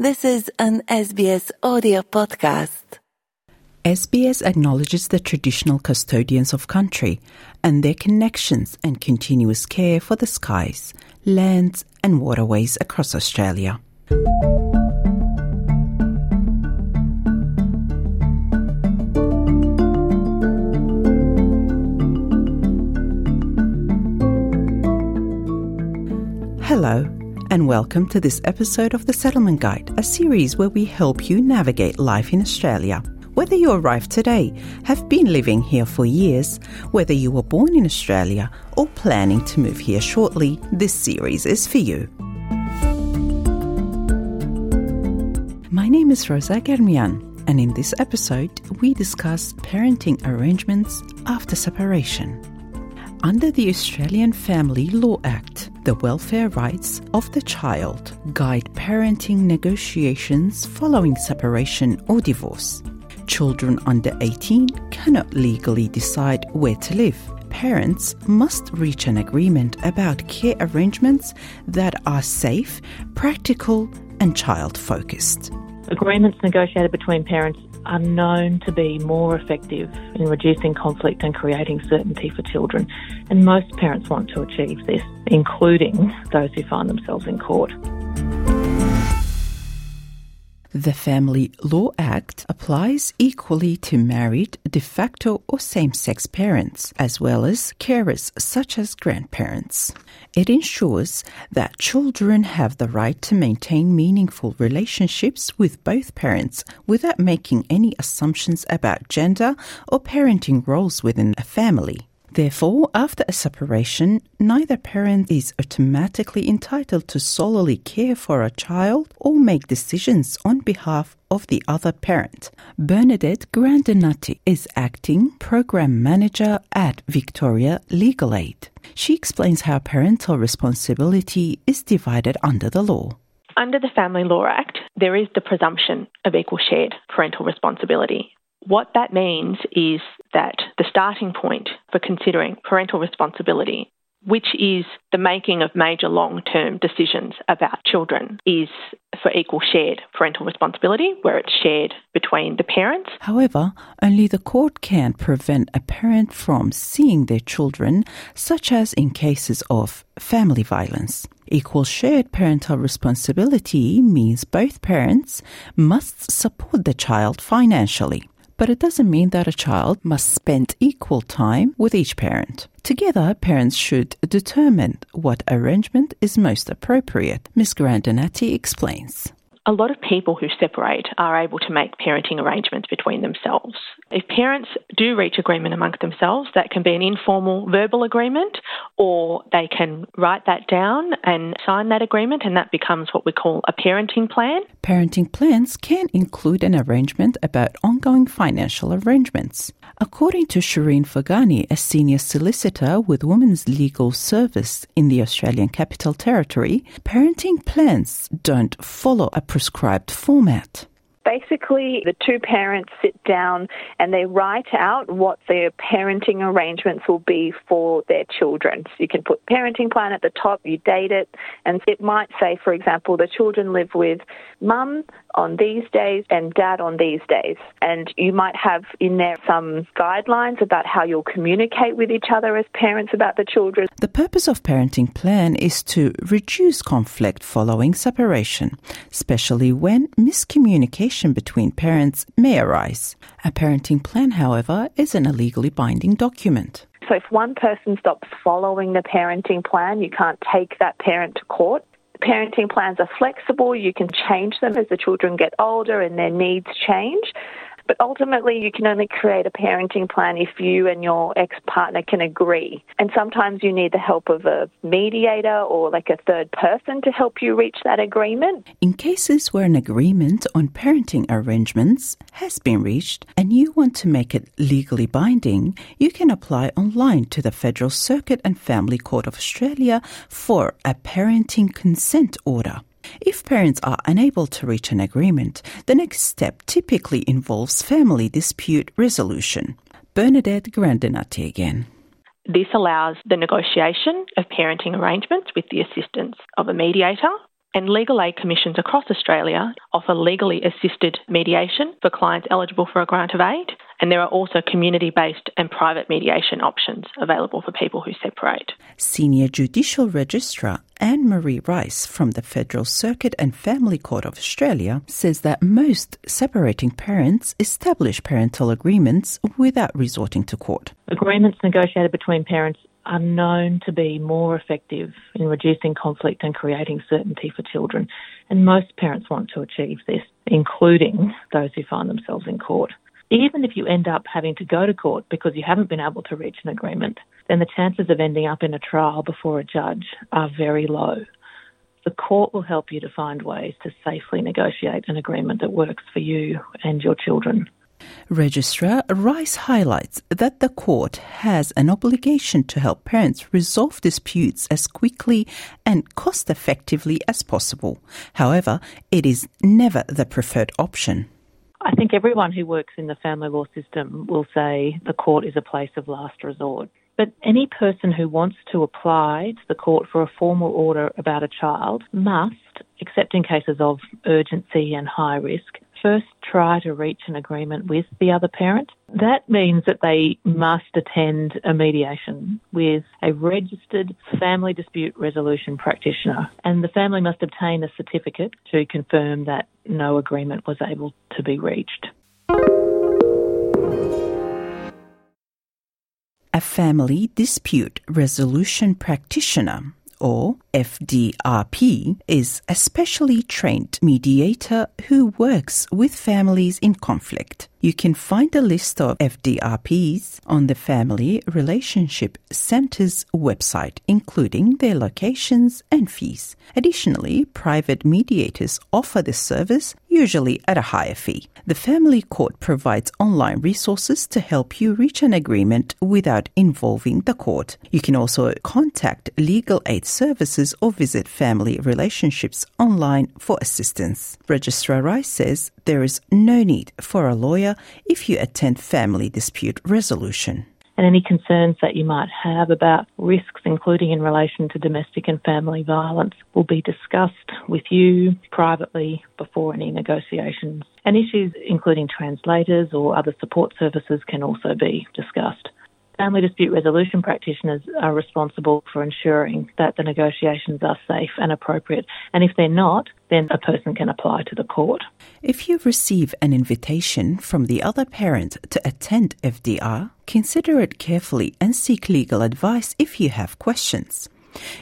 This is an SBS audio podcast. SBS acknowledges the traditional custodians of country and their connections and continuous care for the skies, lands, and waterways across Australia. Welcome to this episode of The Settlement Guide, a series where we help you navigate life in Australia. Whether you arrived today, have been living here for years, whether you were born in Australia, or planning to move here shortly, this series is for you. My name is Rosa Germian, and in this episode, we discuss parenting arrangements after separation. Under the Australian Family Law Act, the welfare rights of the child guide parenting negotiations following separation or divorce. Children under 18 cannot legally decide where to live. Parents must reach an agreement about care arrangements that are safe, practical, and child focused. Agreements negotiated between parents are known to be more effective in reducing conflict and creating certainty for children. And most parents want to achieve this, including those who find themselves in court. The Family Law Act applies equally to married, de facto, or same sex parents, as well as carers such as grandparents. It ensures that children have the right to maintain meaningful relationships with both parents without making any assumptions about gender or parenting roles within a family. Therefore, after a separation, neither parent is automatically entitled to solely care for a child or make decisions on behalf of the other parent. Bernadette Grandinati is acting program manager at Victoria Legal Aid. She explains how parental responsibility is divided under the law. Under the Family Law Act, there is the presumption of equal shared parental responsibility. What that means is that the starting point for considering parental responsibility, which is the making of major long term decisions about children, is for equal shared parental responsibility, where it's shared between the parents. However, only the court can prevent a parent from seeing their children, such as in cases of family violence. Equal shared parental responsibility means both parents must support the child financially but it doesn't mean that a child must spend equal time with each parent. Together, parents should determine what arrangement is most appropriate. Ms. Grandinati explains. A lot of people who separate are able to make parenting arrangements between themselves. If parents do reach agreement amongst themselves, that can be an informal verbal agreement, or they can write that down and sign that agreement, and that becomes what we call a parenting plan. Parenting plans can include an arrangement about ongoing financial arrangements. According to Shireen Fagani, a senior solicitor with Women's Legal Service in the Australian Capital Territory, parenting plans don't follow a prescribed format basically the two parents sit down and they write out what their parenting arrangements will be for their children. So you can put parenting plan at the top, you date it, and it might say, for example, the children live with mum on these days and dad on these days. And you might have in there some guidelines about how you'll communicate with each other as parents about the children. The purpose of parenting plan is to reduce conflict following separation, especially when miscommunication between parents may arise. A parenting plan, however, isn't a legally binding document. So if one person stops following the parenting plan, you can't take that parent to court. Parenting plans are flexible. You can change them as the children get older and their needs change. But ultimately, you can only create a parenting plan if you and your ex partner can agree. And sometimes you need the help of a mediator or like a third person to help you reach that agreement. In cases where an agreement on parenting arrangements has been reached and you want to make it legally binding, you can apply online to the Federal Circuit and Family Court of Australia for a parenting consent order. If parents are unable to reach an agreement, the next step typically involves family dispute resolution. Bernadette Grandinati again. This allows the negotiation of parenting arrangements with the assistance of a mediator. And legal aid commissions across Australia offer legally assisted mediation for clients eligible for a grant of aid. And there are also community based and private mediation options available for people who separate. Senior Judicial Registrar Anne Marie Rice from the Federal Circuit and Family Court of Australia says that most separating parents establish parental agreements without resorting to court. Agreements negotiated between parents are known to be more effective in reducing conflict and creating certainty for children. And most parents want to achieve this, including those who find themselves in court. Even if you end up having to go to court because you haven't been able to reach an agreement, then the chances of ending up in a trial before a judge are very low. The court will help you to find ways to safely negotiate an agreement that works for you and your children. Registrar Rice highlights that the court has an obligation to help parents resolve disputes as quickly and cost effectively as possible. However, it is never the preferred option. I think everyone who works in the family law system will say the court is a place of last resort. But any person who wants to apply to the court for a formal order about a child must, except in cases of urgency and high risk, first try to reach an agreement with the other parent. That means that they must attend a mediation with a registered family dispute resolution practitioner, and the family must obtain a certificate to confirm that no agreement was able to be reached. A family dispute resolution practitioner or FDRP, is a specially trained mediator who works with families in conflict. You can find a list of FDRPs on the Family Relationship Centre's website, including their locations and fees. Additionally, private mediators offer this service, usually at a higher fee. The Family Court provides online resources to help you reach an agreement without involving the court. You can also contact legal aid services or visit Family Relationships online for assistance. Registrar Rice says there is no need for a lawyer if you attend family dispute resolution. And any concerns that you might have about risks, including in relation to domestic and family violence, will be discussed with you privately before any negotiations. And issues including translators or other support services can also be discussed. Family dispute resolution practitioners are responsible for ensuring that the negotiations are safe and appropriate. And if they're not, then a person can apply to the court. If you receive an invitation from the other parent to attend FDR, consider it carefully and seek legal advice if you have questions.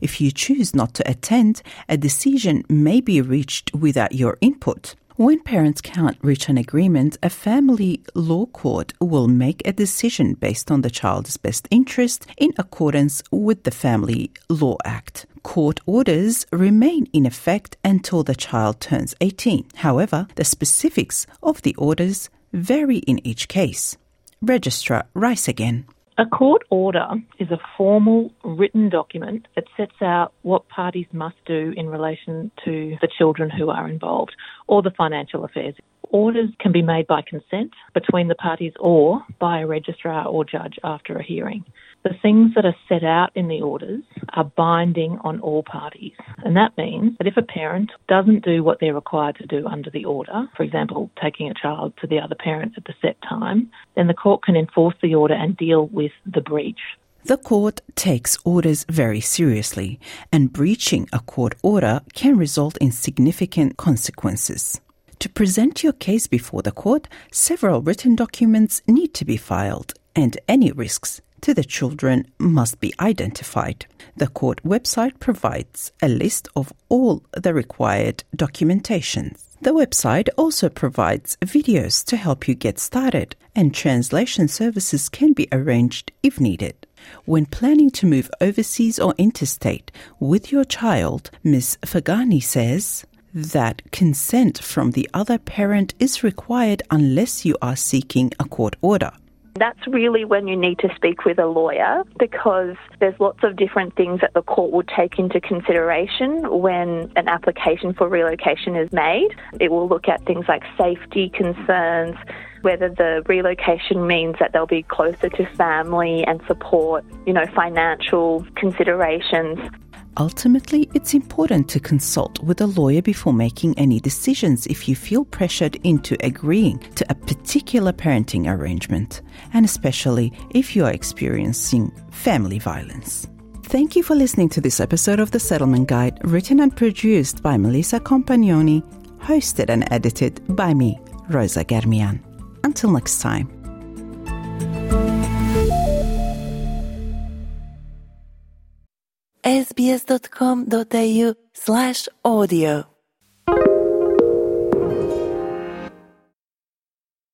If you choose not to attend, a decision may be reached without your input. When parents can't reach an agreement, a family law court will make a decision based on the child's best interest in accordance with the Family Law Act. Court orders remain in effect until the child turns 18. However, the specifics of the orders vary in each case. Registrar Rice again. A court order is a formal written document that sets out what parties must do in relation to the children who are involved or the financial affairs. Orders can be made by consent between the parties or by a registrar or judge after a hearing. The things that are set out in the orders are binding on all parties. And that means that if a parent doesn't do what they're required to do under the order, for example, taking a child to the other parent at the set time, then the court can enforce the order and deal with the breach. The court takes orders very seriously, and breaching a court order can result in significant consequences. To present your case before the court, several written documents need to be filed, and any risks to the children must be identified. The court website provides a list of all the required documentation. The website also provides videos to help you get started, and translation services can be arranged if needed. When planning to move overseas or interstate with your child, Ms. Fagani says that consent from the other parent is required unless you are seeking a court order. That's really when you need to speak with a lawyer because there's lots of different things that the court will take into consideration when an application for relocation is made. It will look at things like safety concerns, whether the relocation means that they'll be closer to family and support, you know, financial considerations. Ultimately, it's important to consult with a lawyer before making any decisions if you feel pressured into agreeing to a particular parenting arrangement, and especially if you are experiencing family violence. Thank you for listening to this episode of The Settlement Guide, written and produced by Melissa Compagnoni, hosted and edited by me, Rosa Germian. Until next time. sbs.com.au slash audio